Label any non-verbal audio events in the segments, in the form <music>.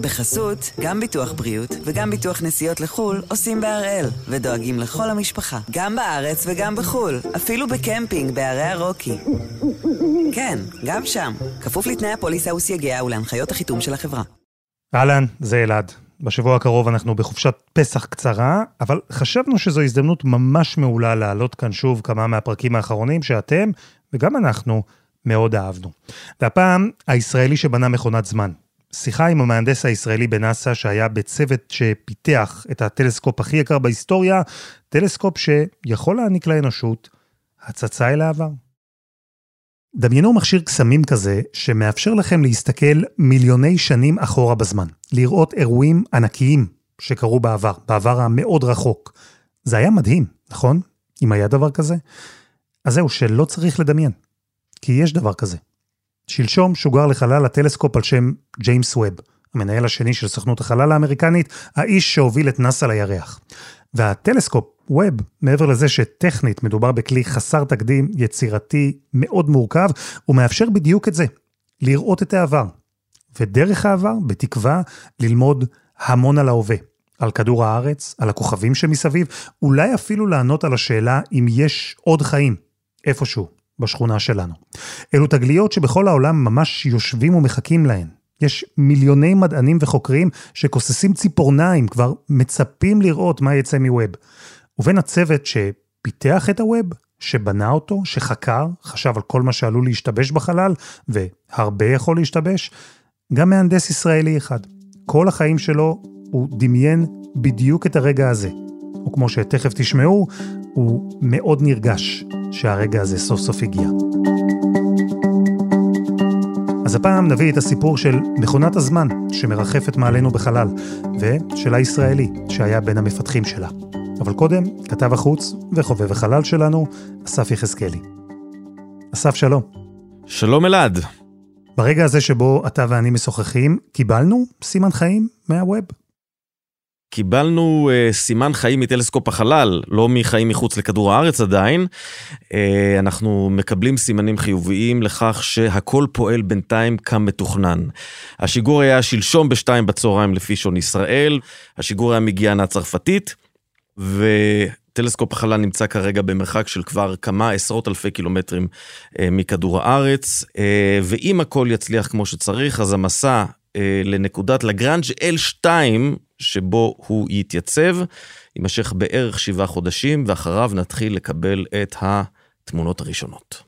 בחסות, גם ביטוח בריאות וגם ביטוח נסיעות לחו"ל עושים בהראל, ודואגים לכל המשפחה, גם בארץ וגם בחו"ל, אפילו בקמפינג בערי הרוקי. כן, גם שם, כפוף לתנאי הפוליסה וסייגיה ולהנחיות החיתום של החברה. אהלן, זה אלעד. בשבוע הקרוב אנחנו בחופשת פסח קצרה, אבל חשבנו שזו הזדמנות ממש מעולה להעלות כאן שוב כמה מהפרקים האחרונים שאתם, וגם אנחנו, מאוד אהבנו. והפעם, הישראלי שבנה מכונת זמן. שיחה עם המהנדס הישראלי בנאסא שהיה בצוות שפיתח את הטלסקופ הכי יקר בהיסטוריה, טלסקופ שיכול להעניק לאנושות הצצה אל העבר. דמיינו מכשיר קסמים כזה שמאפשר לכם להסתכל מיליוני שנים אחורה בזמן, לראות אירועים ענקיים שקרו בעבר, בעבר המאוד רחוק. זה היה מדהים, נכון? אם היה דבר כזה? אז זהו, שלא צריך לדמיין. כי יש דבר כזה. שלשום שוגר לחלל הטלסקופ על שם ג'יימס ווב, המנהל השני של סוכנות החלל האמריקנית, האיש שהוביל את נאס"א לירח. והטלסקופ, ווב, מעבר לזה שטכנית מדובר בכלי חסר תקדים, יצירתי, מאוד מורכב, הוא מאפשר בדיוק את זה, לראות את העבר. ודרך העבר, בתקווה, ללמוד המון על ההווה. על כדור הארץ, על הכוכבים שמסביב, אולי אפילו לענות על השאלה אם יש עוד חיים, איפשהו, בשכונה שלנו. אלו תגליות שבכל העולם ממש יושבים ומחכים להן. יש מיליוני מדענים וחוקרים שכוססים ציפורניים, כבר מצפים לראות מה יצא מווב. ובין הצוות שפיתח את הווב, שבנה אותו, שחקר, חשב על כל מה שעלול להשתבש בחלל, והרבה יכול להשתבש, גם מהנדס ישראלי אחד. כל החיים שלו הוא דמיין בדיוק את הרגע הזה. וכמו שתכף תשמעו, הוא מאוד נרגש שהרגע הזה סוף סוף הגיע. אז הפעם נביא את הסיפור של מכונת הזמן שמרחפת מעלינו בחלל, ושל הישראלי שהיה בין המפתחים שלה. אבל קודם, כתב החוץ וחובב החלל שלנו, אסף יחזקאלי. אסף, שלום. שלום אלעד. ברגע הזה שבו אתה ואני משוחחים, קיבלנו סימן חיים מהווב. קיבלנו uh, סימן חיים מטלסקופ החלל, לא מחיים מחוץ לכדור הארץ עדיין. Uh, אנחנו מקבלים סימנים חיוביים לכך שהכל פועל בינתיים כמתוכנן. השיגור היה שלשום בשתיים בצהריים לפי שעון ישראל, השיגור היה מגיאנה הצרפתית, וטלסקופ החלל נמצא כרגע במרחק של כבר כמה עשרות אלפי קילומטרים uh, מכדור הארץ, uh, ואם הכל יצליח כמו שצריך, אז המסע אה, לנקודת לגרנג' L2, שבו הוא יתייצב, יימשך בערך שבעה חודשים, ואחריו נתחיל לקבל את התמונות הראשונות.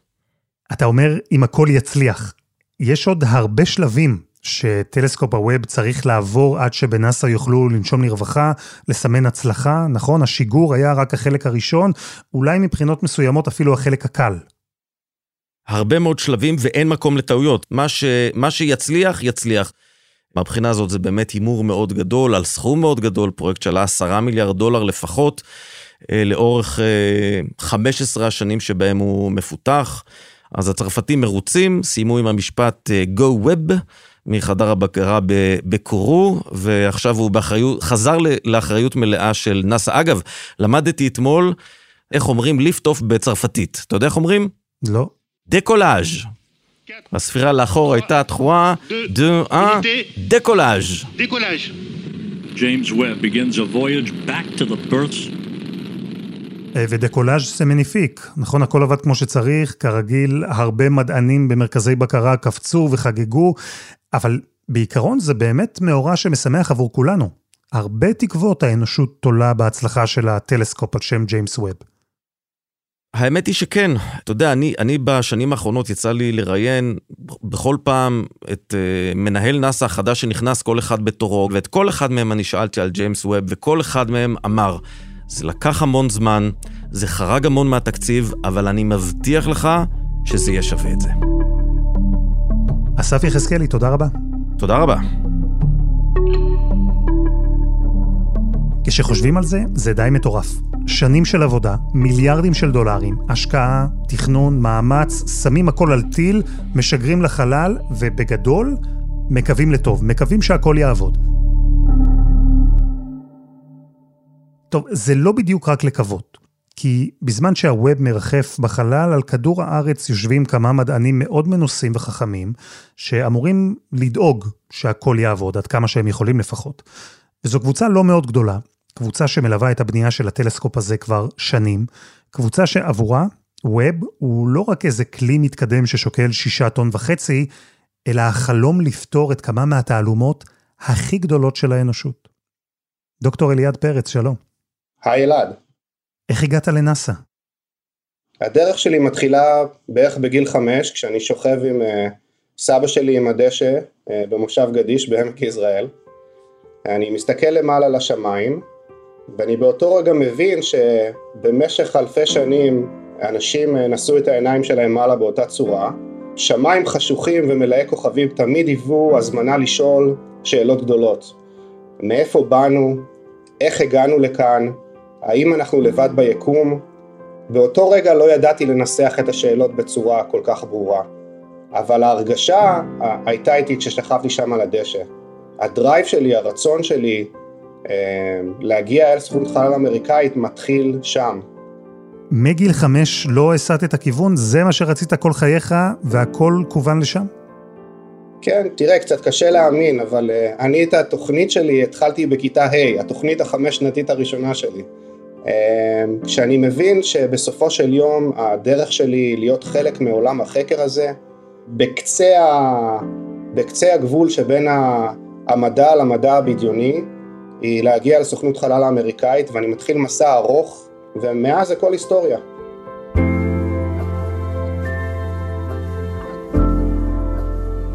אתה אומר, אם הכל יצליח, יש עוד הרבה שלבים שטלסקופ הווב צריך לעבור עד שבנאסא יוכלו לנשום לרווחה, לסמן הצלחה, נכון? השיגור היה רק החלק הראשון, אולי מבחינות מסוימות אפילו החלק הקל. הרבה מאוד שלבים ואין מקום לטעויות. מה, ש... מה שיצליח, יצליח. מהבחינה הזאת זה באמת הימור מאוד גדול, על סכום מאוד גדול, פרויקט שעלה עשרה מיליארד דולר לפחות, אה, לאורך 15 אה, השנים שבהם הוא מפותח. אז הצרפתים מרוצים, סיימו עם המשפט אה, Go Web מחדר הבקרה בקורו, ועכשיו הוא באחריות, חזר לאחריות מלאה של נאסא. אגב, למדתי אתמול איך אומרים ליפט אוף בצרפתית. אתה יודע איך אומרים? לא. דקולאז'. הספירה לאחור הייתה תחועה, דו, אה, דקולאז'. דקולאז'. James Webb begins a voyage back to the births. אה, ודקולאז' זה מניפיק, נכון? הכל עבד כמו שצריך, כרגיל, הרבה מדענים במרכזי בקרה קפצו וחגגו, אבל בעיקרון זה באמת מאורע שמשמח עבור כולנו. הרבה תקוות האנושות תולה בהצלחה של הטלסקופ על שם ג'יימס ווב. האמת היא שכן, אתה יודע, אני, אני בשנים האחרונות יצא לי לראיין בכל פעם את uh, מנהל נאס"א החדש שנכנס, כל אחד בתורו, ואת כל אחד מהם אני שאלתי על ג'יימס ווב, וכל אחד מהם אמר, זה לקח המון זמן, זה חרג המון מהתקציב, אבל אני מבטיח לך שזה יהיה שווה את זה. אסף יחזקאלי, תודה רבה. תודה רבה. כשחושבים על זה, זה די מטורף. שנים של עבודה, מיליארדים של דולרים, השקעה, תכנון, מאמץ, שמים הכל על טיל, משגרים לחלל, ובגדול, מקווים לטוב, מקווים שהכל יעבוד. טוב, זה לא בדיוק רק לקוות. כי בזמן שהווב מרחף בחלל, על כדור הארץ יושבים כמה מדענים מאוד מנוסים וחכמים, שאמורים לדאוג שהכל יעבוד, עד כמה שהם יכולים לפחות. וזו קבוצה לא מאוד גדולה, קבוצה שמלווה את הבנייה של הטלסקופ הזה כבר שנים, קבוצה שעבורה, ווב הוא לא רק איזה כלי מתקדם ששוקל שישה טון וחצי, אלא החלום לפתור את כמה מהתעלומות הכי גדולות של האנושות. דוקטור אליעד פרץ, שלום. היי אלעד. איך הגעת לנאסא? הדרך שלי מתחילה בערך בגיל חמש, כשאני שוכב עם uh, סבא שלי עם הדשא uh, במושב גדיש בעמק יזרעאל. אני מסתכל למעלה לשמיים, ואני באותו רגע מבין שבמשך אלפי שנים אנשים אה, נשאו את העיניים שלהם מעלה באותה צורה. שמיים חשוכים ומלאי כוכבים תמיד היוו הזמנה לשאול שאלות גדולות. מאיפה באנו? איך הגענו לכאן? האם אנחנו לבד ביקום? באותו רגע לא ידעתי לנסח את השאלות בצורה כל כך ברורה. אבל ההרגשה הייתה איתי כששכבתי שם על הדשא. הדרייב שלי, הרצון שלי אה, להגיע אל סוכנות חלל אמריקאית מתחיל שם. מגיל חמש לא הסעת את הכיוון? זה מה שרצית כל חייך והכל כוון לשם? כן, תראה, קצת קשה להאמין, אבל uh, אני את התוכנית שלי התחלתי בכיתה ה', התוכנית החמש שנתית הראשונה שלי. Uh, כשאני מבין שבסופו של יום הדרך שלי להיות חלק מעולם החקר הזה, בקצה, ה... בקצה הגבול שבין המדע למדע הבדיוני, היא להגיע לסוכנות חלל האמריקאית, ואני מתחיל מסע ארוך, ומאז זה כל היסטוריה.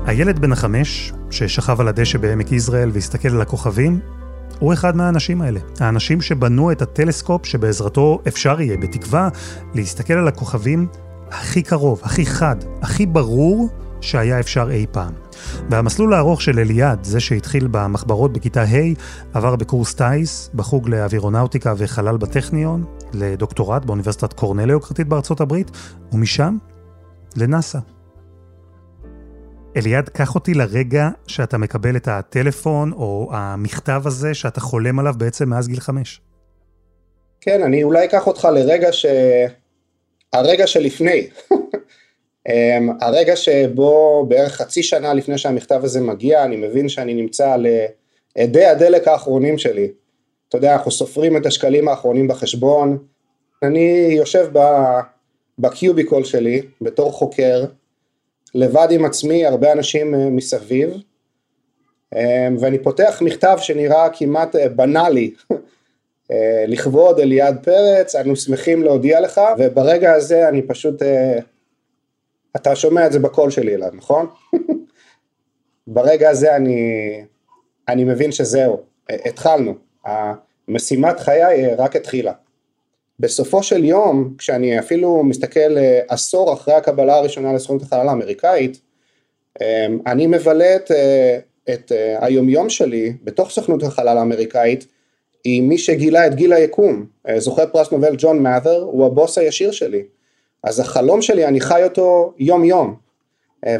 הילד בן החמש, ששכב על הדשא בעמק יזרעאל והסתכל על הכוכבים, הוא אחד מהאנשים האלה. האנשים שבנו את הטלסקופ שבעזרתו אפשר יהיה, בתקווה, להסתכל על הכוכבים הכי קרוב, הכי חד, הכי ברור שהיה אפשר אי פעם. והמסלול הארוך של אליעד, זה שהתחיל במחברות בכיתה ה', עבר בקורס טיס, בחוג לאווירונאוטיקה וחלל בטכניון, לדוקטורט באוניברסיטת קורנל היוקרתית בארצות הברית, ומשם לנאסא. אליעד, קח אותי לרגע שאתה מקבל את הטלפון או המכתב הזה שאתה חולם עליו בעצם מאז גיל חמש. כן, אני אולי אקח אותך לרגע ש... הרגע שלפני. <laughs> אמ, הרגע שבו בערך חצי שנה לפני שהמכתב הזה מגיע, אני מבין שאני נמצא על אדי הדלק האחרונים שלי. אתה יודע, אנחנו סופרים את השקלים האחרונים בחשבון. אני יושב בקיוביקול שלי בתור חוקר, לבד עם עצמי, הרבה אנשים אה, מסביב, אה, ואני פותח מכתב שנראה כמעט אה, בנאלי, <laughs> לכבוד אליעד פרץ, אנו שמחים להודיע לך, וברגע הזה אני פשוט, אתה שומע את זה בקול שלי אלעד, נכון? <laughs> ברגע הזה אני, אני מבין שזהו, התחלנו, המשימת חיי רק התחילה. בסופו של יום, כשאני אפילו מסתכל עשור אחרי הקבלה הראשונה לסוכנות החלל האמריקאית, אמ, אני מבלה את, את היומיום שלי בתוך סוכנות החלל האמריקאית עם מי שגילה את גיל היקום, זוכה פרס נובל ג'ון מאת'ר, הוא הבוס הישיר שלי. אז החלום שלי, אני חי אותו יום יום,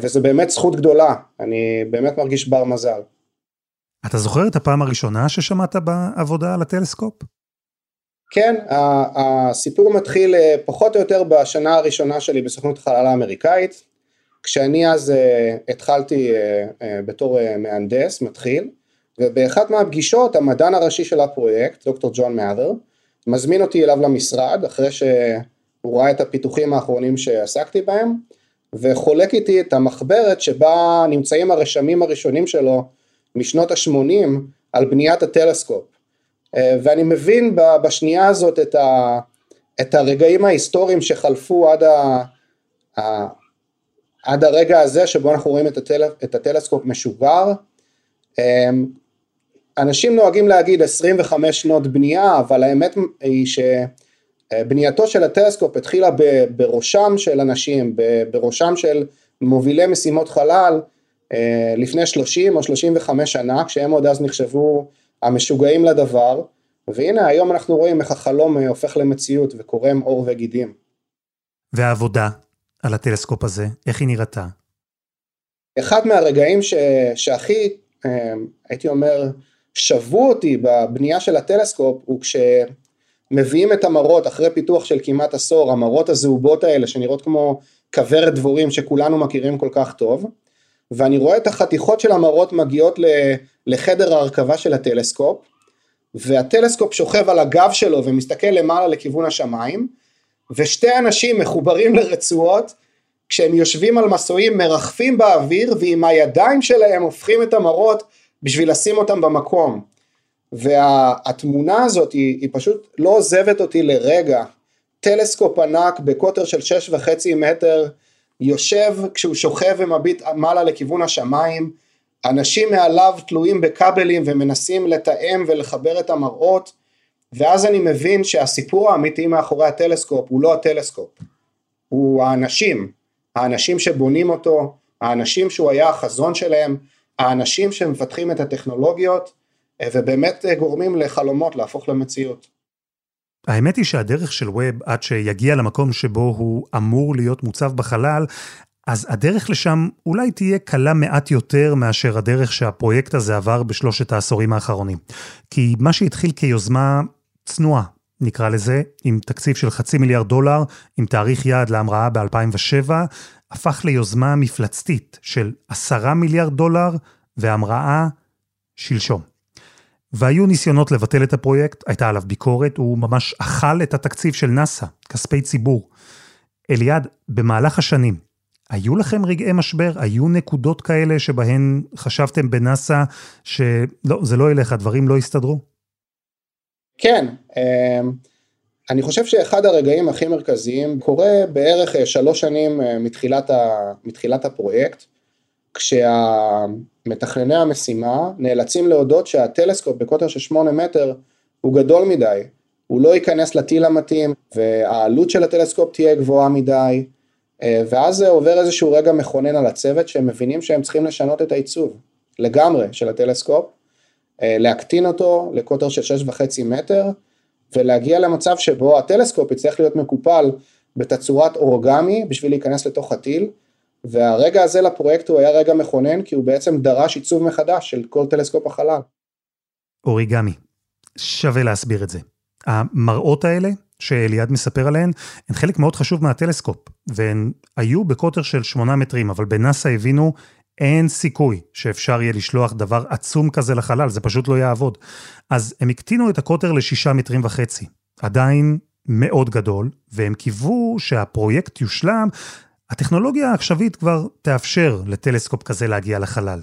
וזו באמת זכות גדולה, אני באמת מרגיש בר מזל. אתה זוכר את הפעם הראשונה ששמעת בעבודה על הטלסקופ? כן, הסיפור מתחיל אה, פחות או יותר בשנה הראשונה שלי בסוכנות החלל האמריקאית, כשאני אז אה, התחלתי אה, בתור מהנדס, מתחיל, ובאחת מהפגישות המדען הראשי של הפרויקט, דוקטור ג'ון מאת'ר, מזמין אותי אליו למשרד, אחרי שהוא ראה את הפיתוחים האחרונים שעסקתי בהם, וחולק איתי את המחברת שבה נמצאים הרשמים הראשונים שלו משנות ה-80 על בניית הטלסקופ. אה, ואני מבין בשנייה הזאת את, ה, את הרגעים ההיסטוריים שחלפו עד, ה, ה, עד הרגע הזה שבו אנחנו רואים את, הטל, את הטלסקופ משוגר. אה, אנשים נוהגים להגיד 25 שנות בנייה, אבל האמת היא שבנייתו של הטלסקופ התחילה בראשם של אנשים, בראשם של מובילי משימות חלל, אה, לפני 30 או 35 שנה, כשהם עוד אז נחשבו המשוגעים לדבר, והנה היום אנחנו רואים איך החלום אה, הופך למציאות וקורם עור וגידים. והעבודה על הטלסקופ הזה, איך היא נראתה? אחד מהרגעים ש... שהכי, אה, הייתי אומר, שבו אותי בבנייה של הטלסקופ, הוא מביאים את המראות אחרי פיתוח של כמעט עשור, המראות הזהובות האלה שנראות כמו כוורת דבורים שכולנו מכירים כל כך טוב, ואני רואה את החתיכות של המראות מגיעות לחדר ההרכבה של הטלסקופ, והטלסקופ שוכב על הגב שלו ומסתכל למעלה לכיוון השמיים, ושתי אנשים מחוברים לרצועות, כשהם יושבים על מסועים מרחפים באוויר ועם הידיים שלהם הופכים את המראות בשביל לשים אותם במקום. והתמונה הזאת היא, היא פשוט לא עוזבת אותי לרגע. טלסקופ ענק בקוטר של שש וחצי מטר יושב כשהוא שוכב ומביט מעלה לכיוון השמיים, אנשים מעליו תלויים בכבלים ומנסים לתאם ולחבר את המראות, ואז אני מבין שהסיפור האמיתי מאחורי הטלסקופ הוא לא הטלסקופ, הוא האנשים, האנשים שבונים אותו, האנשים שהוא היה החזון שלהם, האנשים שמפתחים את הטכנולוגיות ובאמת גורמים לחלומות להפוך למציאות. האמת היא שהדרך של ווב עד שיגיע למקום שבו הוא אמור להיות מוצב בחלל, אז הדרך לשם אולי תהיה קלה מעט יותר מאשר הדרך שהפרויקט הזה עבר בשלושת העשורים האחרונים. כי מה שהתחיל כיוזמה צנועה, נקרא לזה, עם תקציב של חצי מיליארד דולר, עם תאריך יעד להמראה ב-2007, הפך ליוזמה מפלצתית של עשרה מיליארד דולר והמראה שלשום. והיו ניסיונות לבטל את הפרויקט, הייתה עליו ביקורת, הוא ממש אכל את התקציב של נאס"א, כספי ציבור. אליעד, במהלך השנים, היו לכם רגעי משבר? היו נקודות כאלה שבהן חשבתם בנאס"א שלא, זה לא ילך, הדברים לא יסתדרו? כן, אמ, אני חושב שאחד הרגעים הכי מרכזיים קורה בערך אה, שלוש שנים אה, מתחילת, ה, מתחילת הפרויקט, כשמתכנני המשימה נאלצים להודות שהטלסקופ בקוטר של שמונה מטר הוא גדול מדי, הוא לא ייכנס לטיל המתאים והעלות של הטלסקופ תהיה גבוהה מדי, אה, ואז עובר איזשהו רגע מכונן על הצוות שהם מבינים שהם צריכים לשנות את העיצוב לגמרי של הטלסקופ, להקטין אותו לקוטר של שש וחצי מטר ולהגיע למצב שבו הטלסקופ יצטרך להיות מקופל בתצורת אורגמי בשביל להיכנס לתוך הטיל והרגע הזה לפרויקט הוא היה רגע מכונן כי הוא בעצם דרש עיצוב מחדש של כל טלסקופ החלל. אוריגמי, שווה להסביר את זה. המראות האלה שאליעד מספר עליהן, הן חלק מאוד חשוב מהטלסקופ, והן היו בקוטר של 8 מטרים, אבל בנאסא הבינו אין סיכוי שאפשר יהיה לשלוח דבר עצום כזה לחלל, זה פשוט לא יעבוד. אז הם הקטינו את הקוטר לשישה מטרים וחצי. עדיין מאוד גדול, והם קיוו שהפרויקט יושלם, הטכנולוגיה העכשווית כבר תאפשר לטלסקופ כזה להגיע לחלל.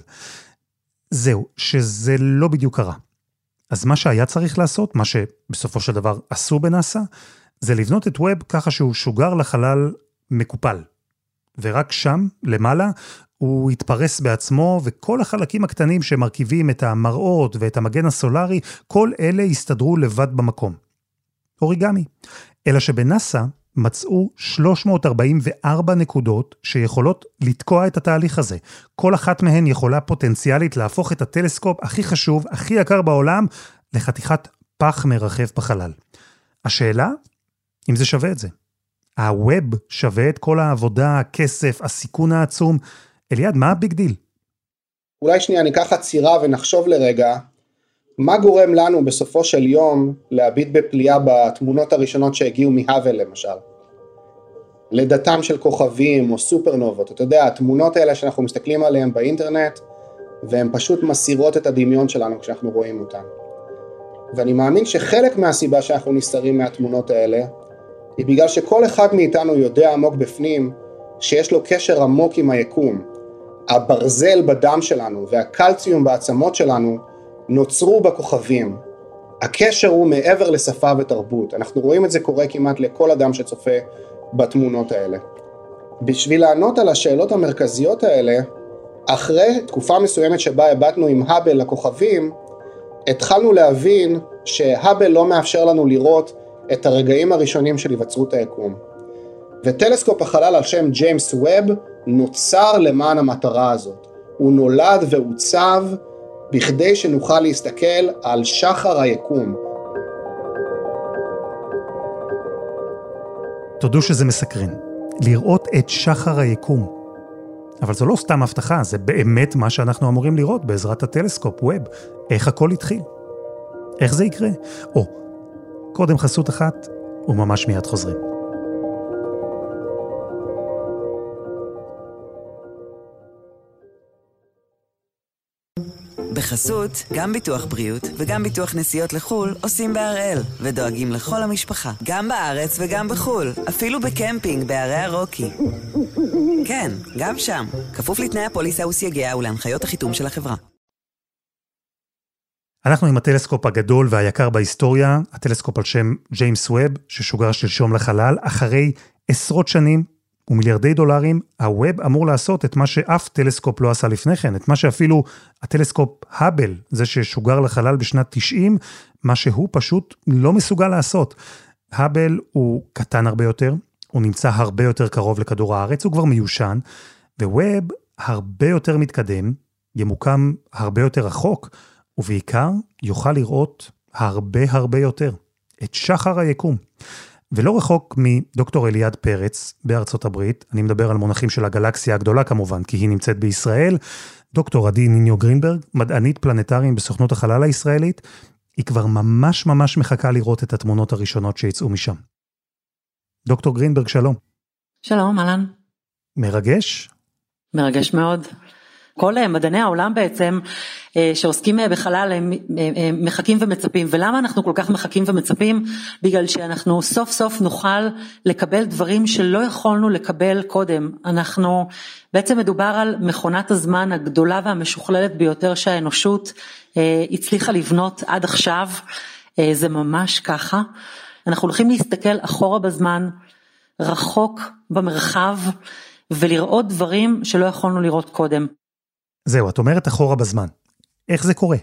זהו, שזה לא בדיוק קרה. אז מה שהיה צריך לעשות, מה שבסופו של דבר עשו בנאסא, זה לבנות את ווב ככה שהוא שוגר לחלל מקופל. ורק שם, למעלה, הוא התפרס בעצמו, וכל החלקים הקטנים שמרכיבים את המראות ואת המגן הסולארי, כל אלה הסתדרו לבד במקום. אוריגמי. אלא שבנאסא מצאו 344 נקודות שיכולות לתקוע את התהליך הזה. כל אחת מהן יכולה פוטנציאלית להפוך את הטלסקופ הכי חשוב, הכי יקר בעולם, לחתיכת פח מרחף בחלל. השאלה, אם זה שווה את זה. הווב שווה את כל העבודה, הכסף, הסיכון העצום. אליעד, מה ה big deal? אולי שנייה ניקח עצירה ונחשוב לרגע, מה גורם לנו בסופו של יום להביט בפליאה בתמונות הראשונות שהגיעו מהאבל למשל? לידתם של כוכבים או סופרנובות, אתה יודע, התמונות האלה שאנחנו מסתכלים עליהן באינטרנט, והן פשוט מסירות את הדמיון שלנו כשאנחנו רואים אותן. ואני מאמין שחלק מהסיבה שאנחנו נסתרים מהתמונות האלה, היא בגלל שכל אחד מאיתנו יודע עמוק בפנים שיש לו קשר עמוק עם היקום. הברזל בדם שלנו והקלציום בעצמות שלנו נוצרו בכוכבים. הקשר הוא מעבר לשפה ותרבות, אנחנו רואים את זה קורה כמעט לכל אדם שצופה בתמונות האלה. בשביל לענות על השאלות המרכזיות האלה, אחרי תקופה מסוימת שבה הבטנו עם האבל לכוכבים, התחלנו להבין שהאבל לא מאפשר לנו לראות את הרגעים הראשונים של היווצרות היקום. וטלסקופ החלל על שם ג'יימס ווב נוצר למען המטרה הזאת. הוא נולד ועוצב בכדי שנוכל להסתכל על שחר היקום. תודו שזה מסקרן. לראות את שחר היקום. אבל זו לא סתם הבטחה, זה באמת מה שאנחנו אמורים לראות בעזרת הטלסקופ, ווב. איך הכל התחיל. איך זה יקרה? או, קודם חסות אחת, וממש מיד חוזרים. בחסות, גם ביטוח בריאות וגם ביטוח נסיעות לחו"ל עושים בהראל, ודואגים לכל המשפחה, גם בארץ וגם בחו"ל, אפילו בקמפינג בערי הרוקי. כן, גם שם, כפוף לתנאי הפוליסה וסייגיה ולהנחיות החיתום של החברה. אנחנו עם הטלסקופ הגדול והיקר בהיסטוריה, הטלסקופ על שם ג'יימס ווב, ששוגר שלשום לחלל, אחרי עשרות שנים ומיליארדי דולרים, הווב אמור לעשות את מה שאף טלסקופ לא עשה לפני כן, את מה שאפילו הטלסקופ האבל, זה ששוגר לחלל בשנת 90, מה שהוא פשוט לא מסוגל לעשות. האבל הוא קטן הרבה יותר, הוא נמצא הרבה יותר קרוב לכדור הארץ, הוא כבר מיושן, וווב הרבה יותר מתקדם, ימוקם הרבה יותר רחוק, ובעיקר יוכל לראות הרבה הרבה יותר, את שחר היקום. ולא רחוק מדוקטור אליעד פרץ בארצות הברית, אני מדבר על מונחים של הגלקסיה הגדולה כמובן, כי היא נמצאת בישראל, דוקטור עדי ניניו גרינברג, מדענית פלנטריים בסוכנות החלל הישראלית, היא כבר ממש ממש מחכה לראות את התמונות הראשונות שיצאו משם. דוקטור גרינברג, שלום. שלום, אהלן. מרגש? מרגש מאוד. כל אה, מדעני העולם בעצם אה, שעוסקים אה, בחלל הם מחכים ומצפים. ולמה אנחנו כל כך מחכים ומצפים? בגלל שאנחנו סוף סוף נוכל לקבל דברים שלא יכולנו לקבל קודם. אנחנו בעצם מדובר על מכונת הזמן הגדולה והמשוכללת ביותר שהאנושות הצליחה לבנות עד עכשיו. זה ממש ככה. אנחנו הולכים להסתכל אחורה בזמן רחוק במרחב ולראות דברים שלא יכולנו לראות קודם. זהו, את אומרת אחורה בזמן. איך זה קורה?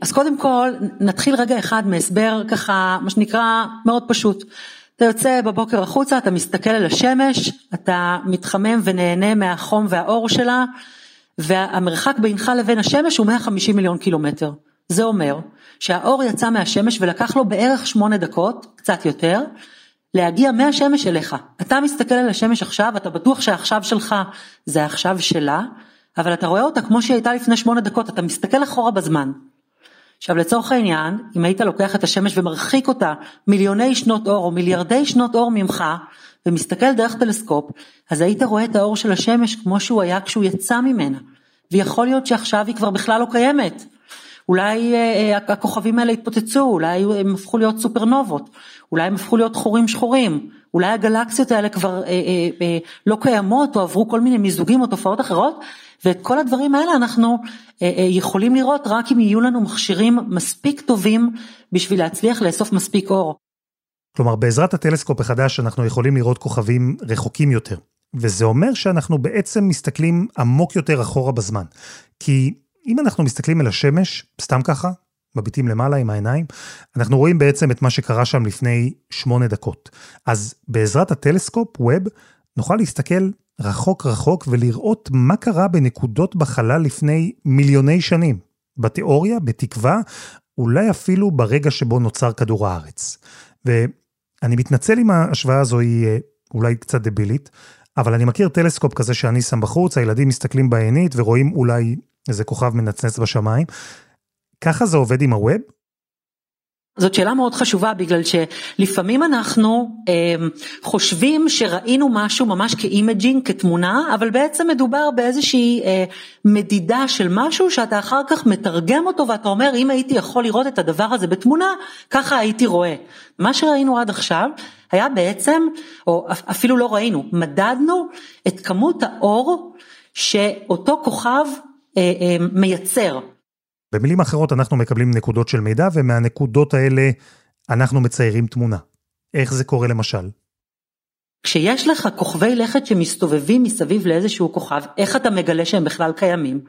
אז קודם כל, נתחיל רגע אחד מהסבר ככה, מה שנקרא, מאוד פשוט. אתה יוצא בבוקר החוצה, אתה מסתכל על השמש, אתה מתחמם ונהנה מהחום והאור שלה, והמרחק בינך לבין השמש הוא 150 מיליון קילומטר. זה אומר שהאור יצא מהשמש ולקח לו בערך שמונה דקות, קצת יותר, להגיע מהשמש אליך. אתה מסתכל על השמש עכשיו, אתה בטוח שהעכשיו שלך זה העכשיו שלה, אבל אתה רואה אותה כמו שהיא הייתה לפני שמונה דקות, אתה מסתכל אחורה בזמן. עכשיו לצורך העניין, אם היית לוקח את השמש ומרחיק אותה מיליוני שנות אור או מיליארדי שנות אור ממך, ומסתכל דרך טלסקופ, אז היית רואה את האור של השמש כמו שהוא היה כשהוא יצא ממנה. ויכול להיות שעכשיו היא כבר בכלל לא קיימת. אולי אה, הכוכבים האלה התפוצצו, אולי הם הפכו להיות סופרנובות, אולי הם הפכו להיות חורים שחורים, אולי הגלקסיות האלה כבר אה, אה, אה, לא קיימות או עברו כל מיני מיזוגים או תופעות אחרות, ואת כל הדברים האלה אנחנו אה, אה, יכולים לראות רק אם יהיו לנו מכשירים מספיק טובים בשביל להצליח לאסוף מספיק אור. כלומר, בעזרת הטלסקופ החדש אנחנו יכולים לראות כוכבים רחוקים יותר. וזה אומר שאנחנו בעצם מסתכלים עמוק יותר אחורה בזמן. כי אם אנחנו מסתכלים אל השמש, סתם ככה, מביטים למעלה עם העיניים, אנחנו רואים בעצם את מה שקרה שם לפני שמונה דקות. אז בעזרת הטלסקופ, ווב, נוכל להסתכל רחוק רחוק ולראות מה קרה בנקודות בחלל לפני מיליוני שנים. בתיאוריה, בתקווה, אולי אפילו ברגע שבו נוצר כדור הארץ. ואני מתנצל אם ההשוואה הזו היא אה, אולי קצת דבילית, אבל אני מכיר טלסקופ כזה שאני שם בחוץ, הילדים מסתכלים בעינית ורואים אולי איזה כוכב מנצנץ בשמיים. ככה זה עובד עם הווב? זאת שאלה מאוד חשובה בגלל שלפעמים אנחנו אה, חושבים שראינו משהו ממש כ imaging, כתמונה, אבל בעצם מדובר באיזושהי אה, מדידה של משהו שאתה אחר כך מתרגם אותו ואתה אומר אם הייתי יכול לראות את הדבר הזה בתמונה, ככה הייתי רואה. מה שראינו עד עכשיו היה בעצם, או אפילו לא ראינו, מדדנו את כמות האור שאותו כוכב אה, אה, מייצר. במילים אחרות, אנחנו מקבלים נקודות של מידע, ומהנקודות האלה אנחנו מציירים תמונה. איך זה קורה למשל? כשיש לך כוכבי לכת שמסתובבים מסביב לאיזשהו כוכב, איך אתה מגלה שהם בכלל קיימים?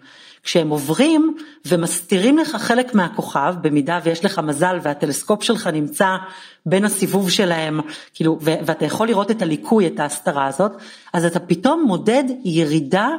כשהם עוברים ומסתירים לך חלק מהכוכב, במידה ויש לך מזל והטלסקופ שלך נמצא בין הסיבוב שלהם, כאילו, ואתה יכול לראות את הליקוי, את ההסתרה הזאת, אז אתה פתאום מודד ירידה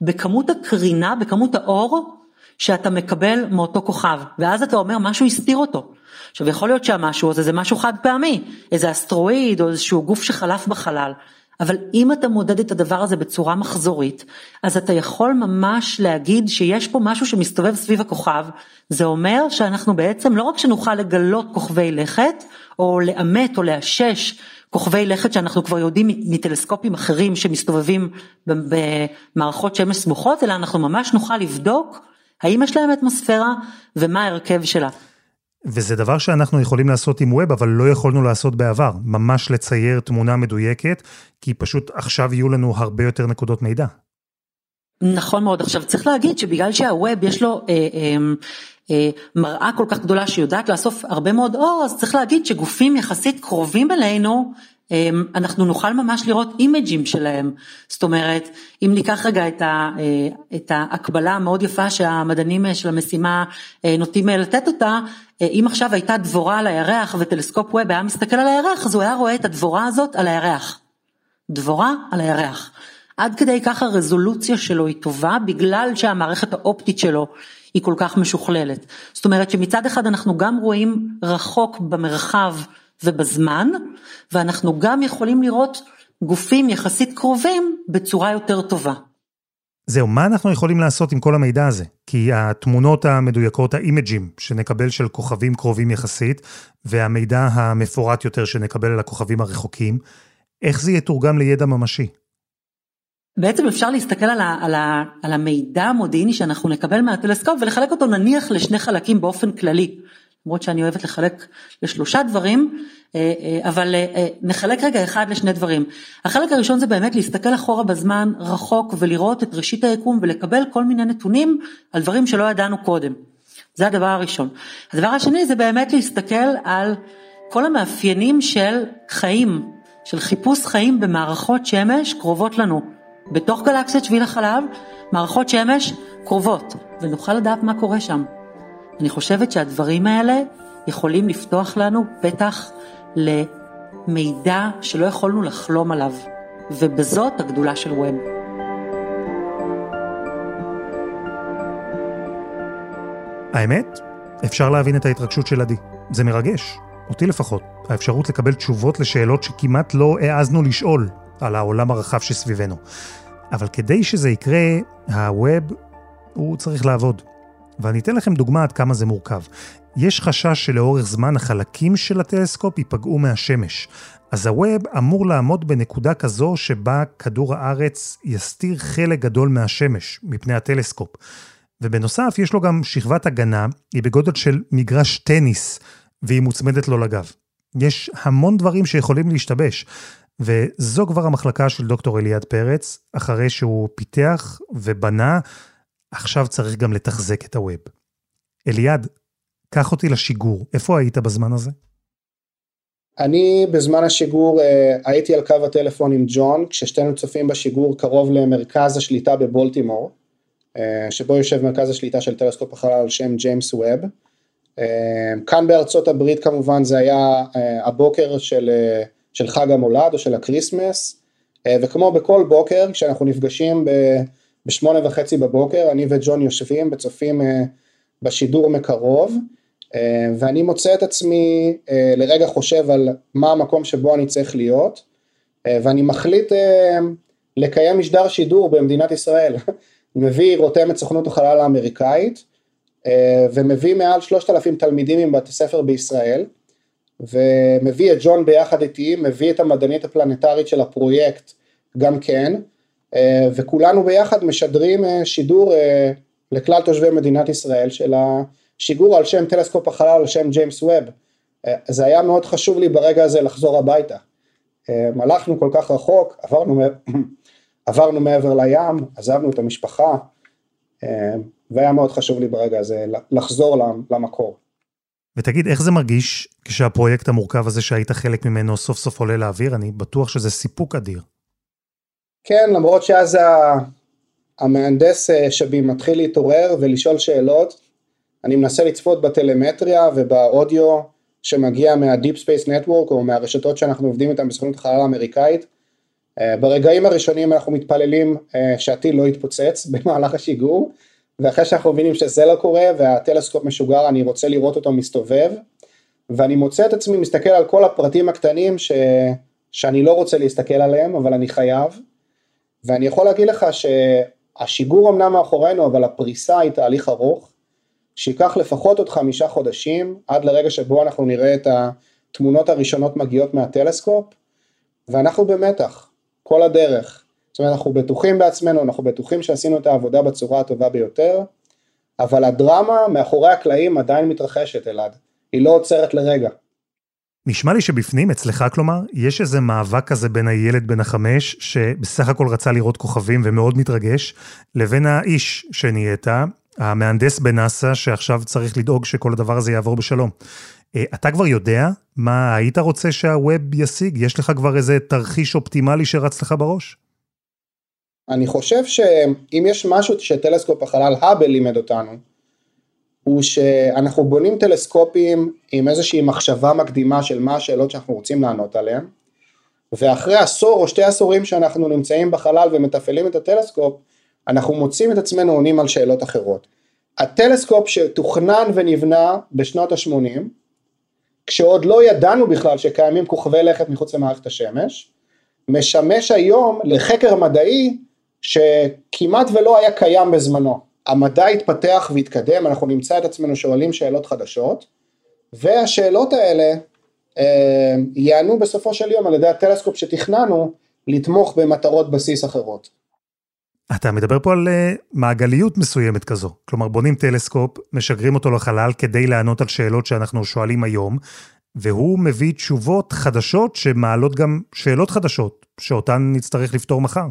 בכמות הקרינה, בכמות האור שאתה מקבל מאותו כוכב, ואז אתה אומר משהו הסתיר אותו. עכשיו יכול להיות שהמשהו הזה זה משהו חד פעמי, איזה אסטרואיד או איזשהו גוף שחלף בחלל, אבל אם אתה מודד את הדבר הזה בצורה מחזורית, אז אתה יכול ממש להגיד שיש פה משהו שמסתובב סביב הכוכב, זה אומר שאנחנו בעצם לא רק שנוכל לגלות כוכבי לכת, או לאמת או לאשש כוכבי לכת שאנחנו כבר יודעים מטלסקופים אחרים שמסתובבים במערכות שמש סמוכות, אלא אנחנו ממש נוכל לבדוק האם יש להם אטמוספירה ומה ההרכב שלה. וזה דבר שאנחנו יכולים לעשות עם ווב, אבל לא יכולנו לעשות בעבר, ממש לצייר תמונה מדויקת, כי פשוט עכשיו יהיו לנו הרבה יותר נקודות מידע. נכון מאוד, עכשיו צריך להגיד שבגלל שהווב יש לו אה, אה, אה, מראה כל כך גדולה שיודעת לאסוף הרבה מאוד אור, אז צריך להגיד שגופים יחסית קרובים אלינו, אנחנו נוכל ממש לראות אימג'ים שלהם, זאת אומרת אם ניקח רגע את, ה, אה, את ההקבלה המאוד יפה שהמדענים אה, של המשימה אה, נוטים לתת אותה, אם עכשיו הייתה דבורה על הירח וטלסקופ ווב היה מסתכל על הירח אז הוא היה רואה את הדבורה הזאת על הירח, דבורה על הירח, עד כדי כך הרזולוציה שלו היא טובה בגלל שהמערכת האופטית שלו היא כל כך משוכללת, זאת אומרת שמצד אחד אנחנו גם רואים רחוק במרחב ובזמן, ואנחנו גם יכולים לראות גופים יחסית קרובים בצורה יותר טובה. זהו, מה אנחנו יכולים לעשות עם כל המידע הזה? כי התמונות המדויקות, האימג'ים שנקבל של כוכבים קרובים יחסית, והמידע המפורט יותר שנקבל על הכוכבים הרחוקים, איך זה יתורגם לידע ממשי? בעצם אפשר להסתכל על, ה, על, ה, על המידע המודיעיני שאנחנו נקבל מהטלסקופ ולחלק אותו נניח לשני חלקים באופן כללי. למרות שאני אוהבת לחלק לשלושה דברים, אה, אה, אבל אה, נחלק רגע אחד לשני דברים. החלק הראשון זה באמת להסתכל אחורה בזמן רחוק ולראות את ראשית היקום ולקבל כל מיני נתונים על דברים שלא ידענו קודם. זה הדבר הראשון. הדבר השני זה באמת להסתכל על כל המאפיינים של חיים, של חיפוש חיים במערכות שמש קרובות לנו. בתוך גלקסיית שביל החלב, מערכות שמש קרובות, ונוכל לדעת מה קורה שם. אני חושבת שהדברים האלה יכולים לפתוח לנו פתח למידע שלא יכולנו לחלום עליו, ובזאת הגדולה של ווב. האמת, אפשר להבין את ההתרגשות של עדי. זה מרגש, אותי לפחות. האפשרות לקבל תשובות לשאלות שכמעט לא העזנו לשאול על העולם הרחב שסביבנו. אבל כדי שזה יקרה, הווב, הוא צריך לעבוד. ואני אתן לכם דוגמה עד כמה זה מורכב. יש חשש שלאורך זמן החלקים של הטלסקופ ייפגעו מהשמש. אז הווב אמור לעמוד בנקודה כזו שבה כדור הארץ יסתיר חלק גדול מהשמש, מפני הטלסקופ. ובנוסף, יש לו גם שכבת הגנה, היא בגודל של מגרש טניס, והיא מוצמדת לו לגב. יש המון דברים שיכולים להשתבש, וזו כבר המחלקה של דוקטור אליעד פרץ, אחרי שהוא פיתח ובנה עכשיו צריך גם לתחזק את הווב. אליעד, קח אותי לשיגור, איפה היית בזמן הזה? אני בזמן השיגור אה, הייתי על קו הטלפון עם ג'ון, כששתינו צופים בשיגור קרוב למרכז השליטה בבולטימור, אה, שבו יושב מרכז השליטה של טלסקופ החלל על שם ג'יימס ווב. אה, כאן בארצות הברית כמובן זה היה הבוקר של, של חג המולד או של ה Christmas, וכמו בכל בוקר כשאנחנו נפגשים ב... בשמונה וחצי בבוקר, אני וג'ון יושבים וצופים אה, בשידור מקרוב, אה, ואני מוצא את עצמי אה, לרגע חושב על מה המקום שבו אני צריך להיות, ואני מחליט לקיים משדר שידור במדינת ישראל. <laughs> מביא רותם את סוכנות החלל האמריקאית, ומביא מעל שלושת אלפים תלמידים עם בתי ספר בישראל, ומביא את ג'ון ביחד איתי, מביא את המדענית הפלנטרית של הפרויקט גם כן, אה, וכולנו ביחד משדרים אה, שידור אה, לכלל תושבי מדינת ישראל של השיגור על שם טלסקופ החלל על שם ג'יימס ווב. זה היה מאוד חשוב לי ברגע הזה לחזור הביתה. הלכנו כל כך רחוק, עברנו, <clears throat> עברנו מעבר לים, עזבנו את המשפחה, והיה מאוד חשוב לי ברגע הזה לחזור למקור. ותגיד, איך זה מרגיש כשהפרויקט המורכב הזה שהיית חלק ממנו סוף סוף עולה לאוויר? אני בטוח שזה סיפוק אדיר. כן, למרות שאז המהנדס אה, שבי מתחיל להתעורר ולשאול שאלות, אני מנסה לצפות בטלמטריה ובאודיו שמגיע מה Deep Space Network או מהרשתות שאנחנו עובדים איתן בסוכנות החלל האמריקאית. אה, ברגעים הראשונים אנחנו מתפללים אה, שהטיל לא יתפוצץ <laughs> במהלך השיגור, ואחרי שאנחנו מבינים שזה לא קורה והטלסקופ משוגר אני רוצה לראות אותו מסתובב, ואני מוצא את עצמי מסתכל על כל הפרטים הקטנים ש... שאני לא רוצה להסתכל עליהם, אבל אני חייב, ואני יכול להגיד לך שהשיגור אמנם מאחורינו, אבל הפריסה היא תהליך ארוך, שייקח לפחות עוד חמישה חודשים, עד לרגע שבו אנחנו נראה את התמונות הראשונות מגיעות מהטלסקופ, ואנחנו במתח, כל הדרך. זאת אומרת, אנחנו בטוחים בעצמנו, אנחנו בטוחים שעשינו את העבודה בצורה הטובה ביותר, אבל הדרמה מאחורי הקלעים עדיין מתרחשת, אלעד. היא לא עוצרת לרגע. נשמע לי שבפנים, אצלך כלומר, יש איזה מאבק כזה בין הילד בן החמש, שבסך הכל רצה לראות כוכבים ומאוד מתרגש, לבין האיש שנהיית, המהנדס בנאסא, שעכשיו צריך לדאוג שכל הדבר הזה יעבור בשלום. אה, אתה כבר יודע מה היית רוצה שהווב ישיג? יש לך כבר איזה תרחיש אופטימלי שרץ לך בראש? אני חושב שאם יש משהו שטלסקופ החלל האבל לימד אותנו, הוא שאנחנו בונים טלסקופים עם איזושהי מחשבה מקדימה של מה השאלות שאנחנו רוצים לענות עליהן, ואחרי עשור או שתי עשורים שאנחנו נמצאים בחלל ומתפעלים את הטלסקופ, אנחנו מוצאים את עצמנו עונים על שאלות אחרות. הטלסקופ שתוכנן ונבנה בשנות ה-80, כשעוד לא ידענו בכלל שקיימים כוכבי לכת מחוץ למערכת השמש, משמש היום לחקר מדעי שכמעט ולא היה קיים בזמנו. המדע התפתח והתקדם, אנחנו נמצא את עצמנו שואלים שאלות חדשות, והשאלות האלה אה, יענו בסופו של יום על ידי הטלסקופ שתכננו לתמוך במטרות בסיס אחרות. אתה מדבר פה על uh, מעגליות מסוימת כזו. כלומר, בונים טלסקופ, משגרים אותו לחלל כדי לענות על שאלות שאנחנו שואלים היום, והוא מביא תשובות חדשות שמעלות גם שאלות חדשות, שאותן נצטרך לפתור מחר.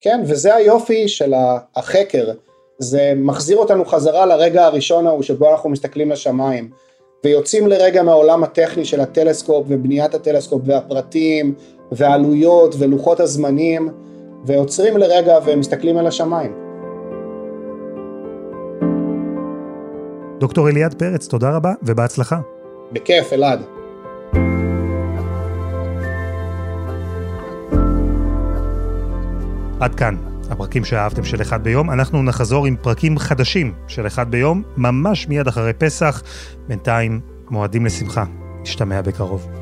כן, וזה היופי של החקר. זה מחזיר אותנו חזרה לרגע הראשון ההוא שבו אנחנו מסתכלים לשמיים, ויוצאים לרגע מהעולם הטכני של הטלסקופ ובניית הטלסקופ והפרטים והעלויות ולוחות הזמנים. ועוצרים לרגע ומסתכלים על השמיים. דוקטור אליעד פרץ, תודה רבה ובהצלחה. בכיף, אלעד. עד כאן, הפרקים שאהבתם של אחד ביום. אנחנו נחזור עם פרקים חדשים של אחד ביום, ממש מיד אחרי פסח. בינתיים, מועדים לשמחה. נשתמע בקרוב.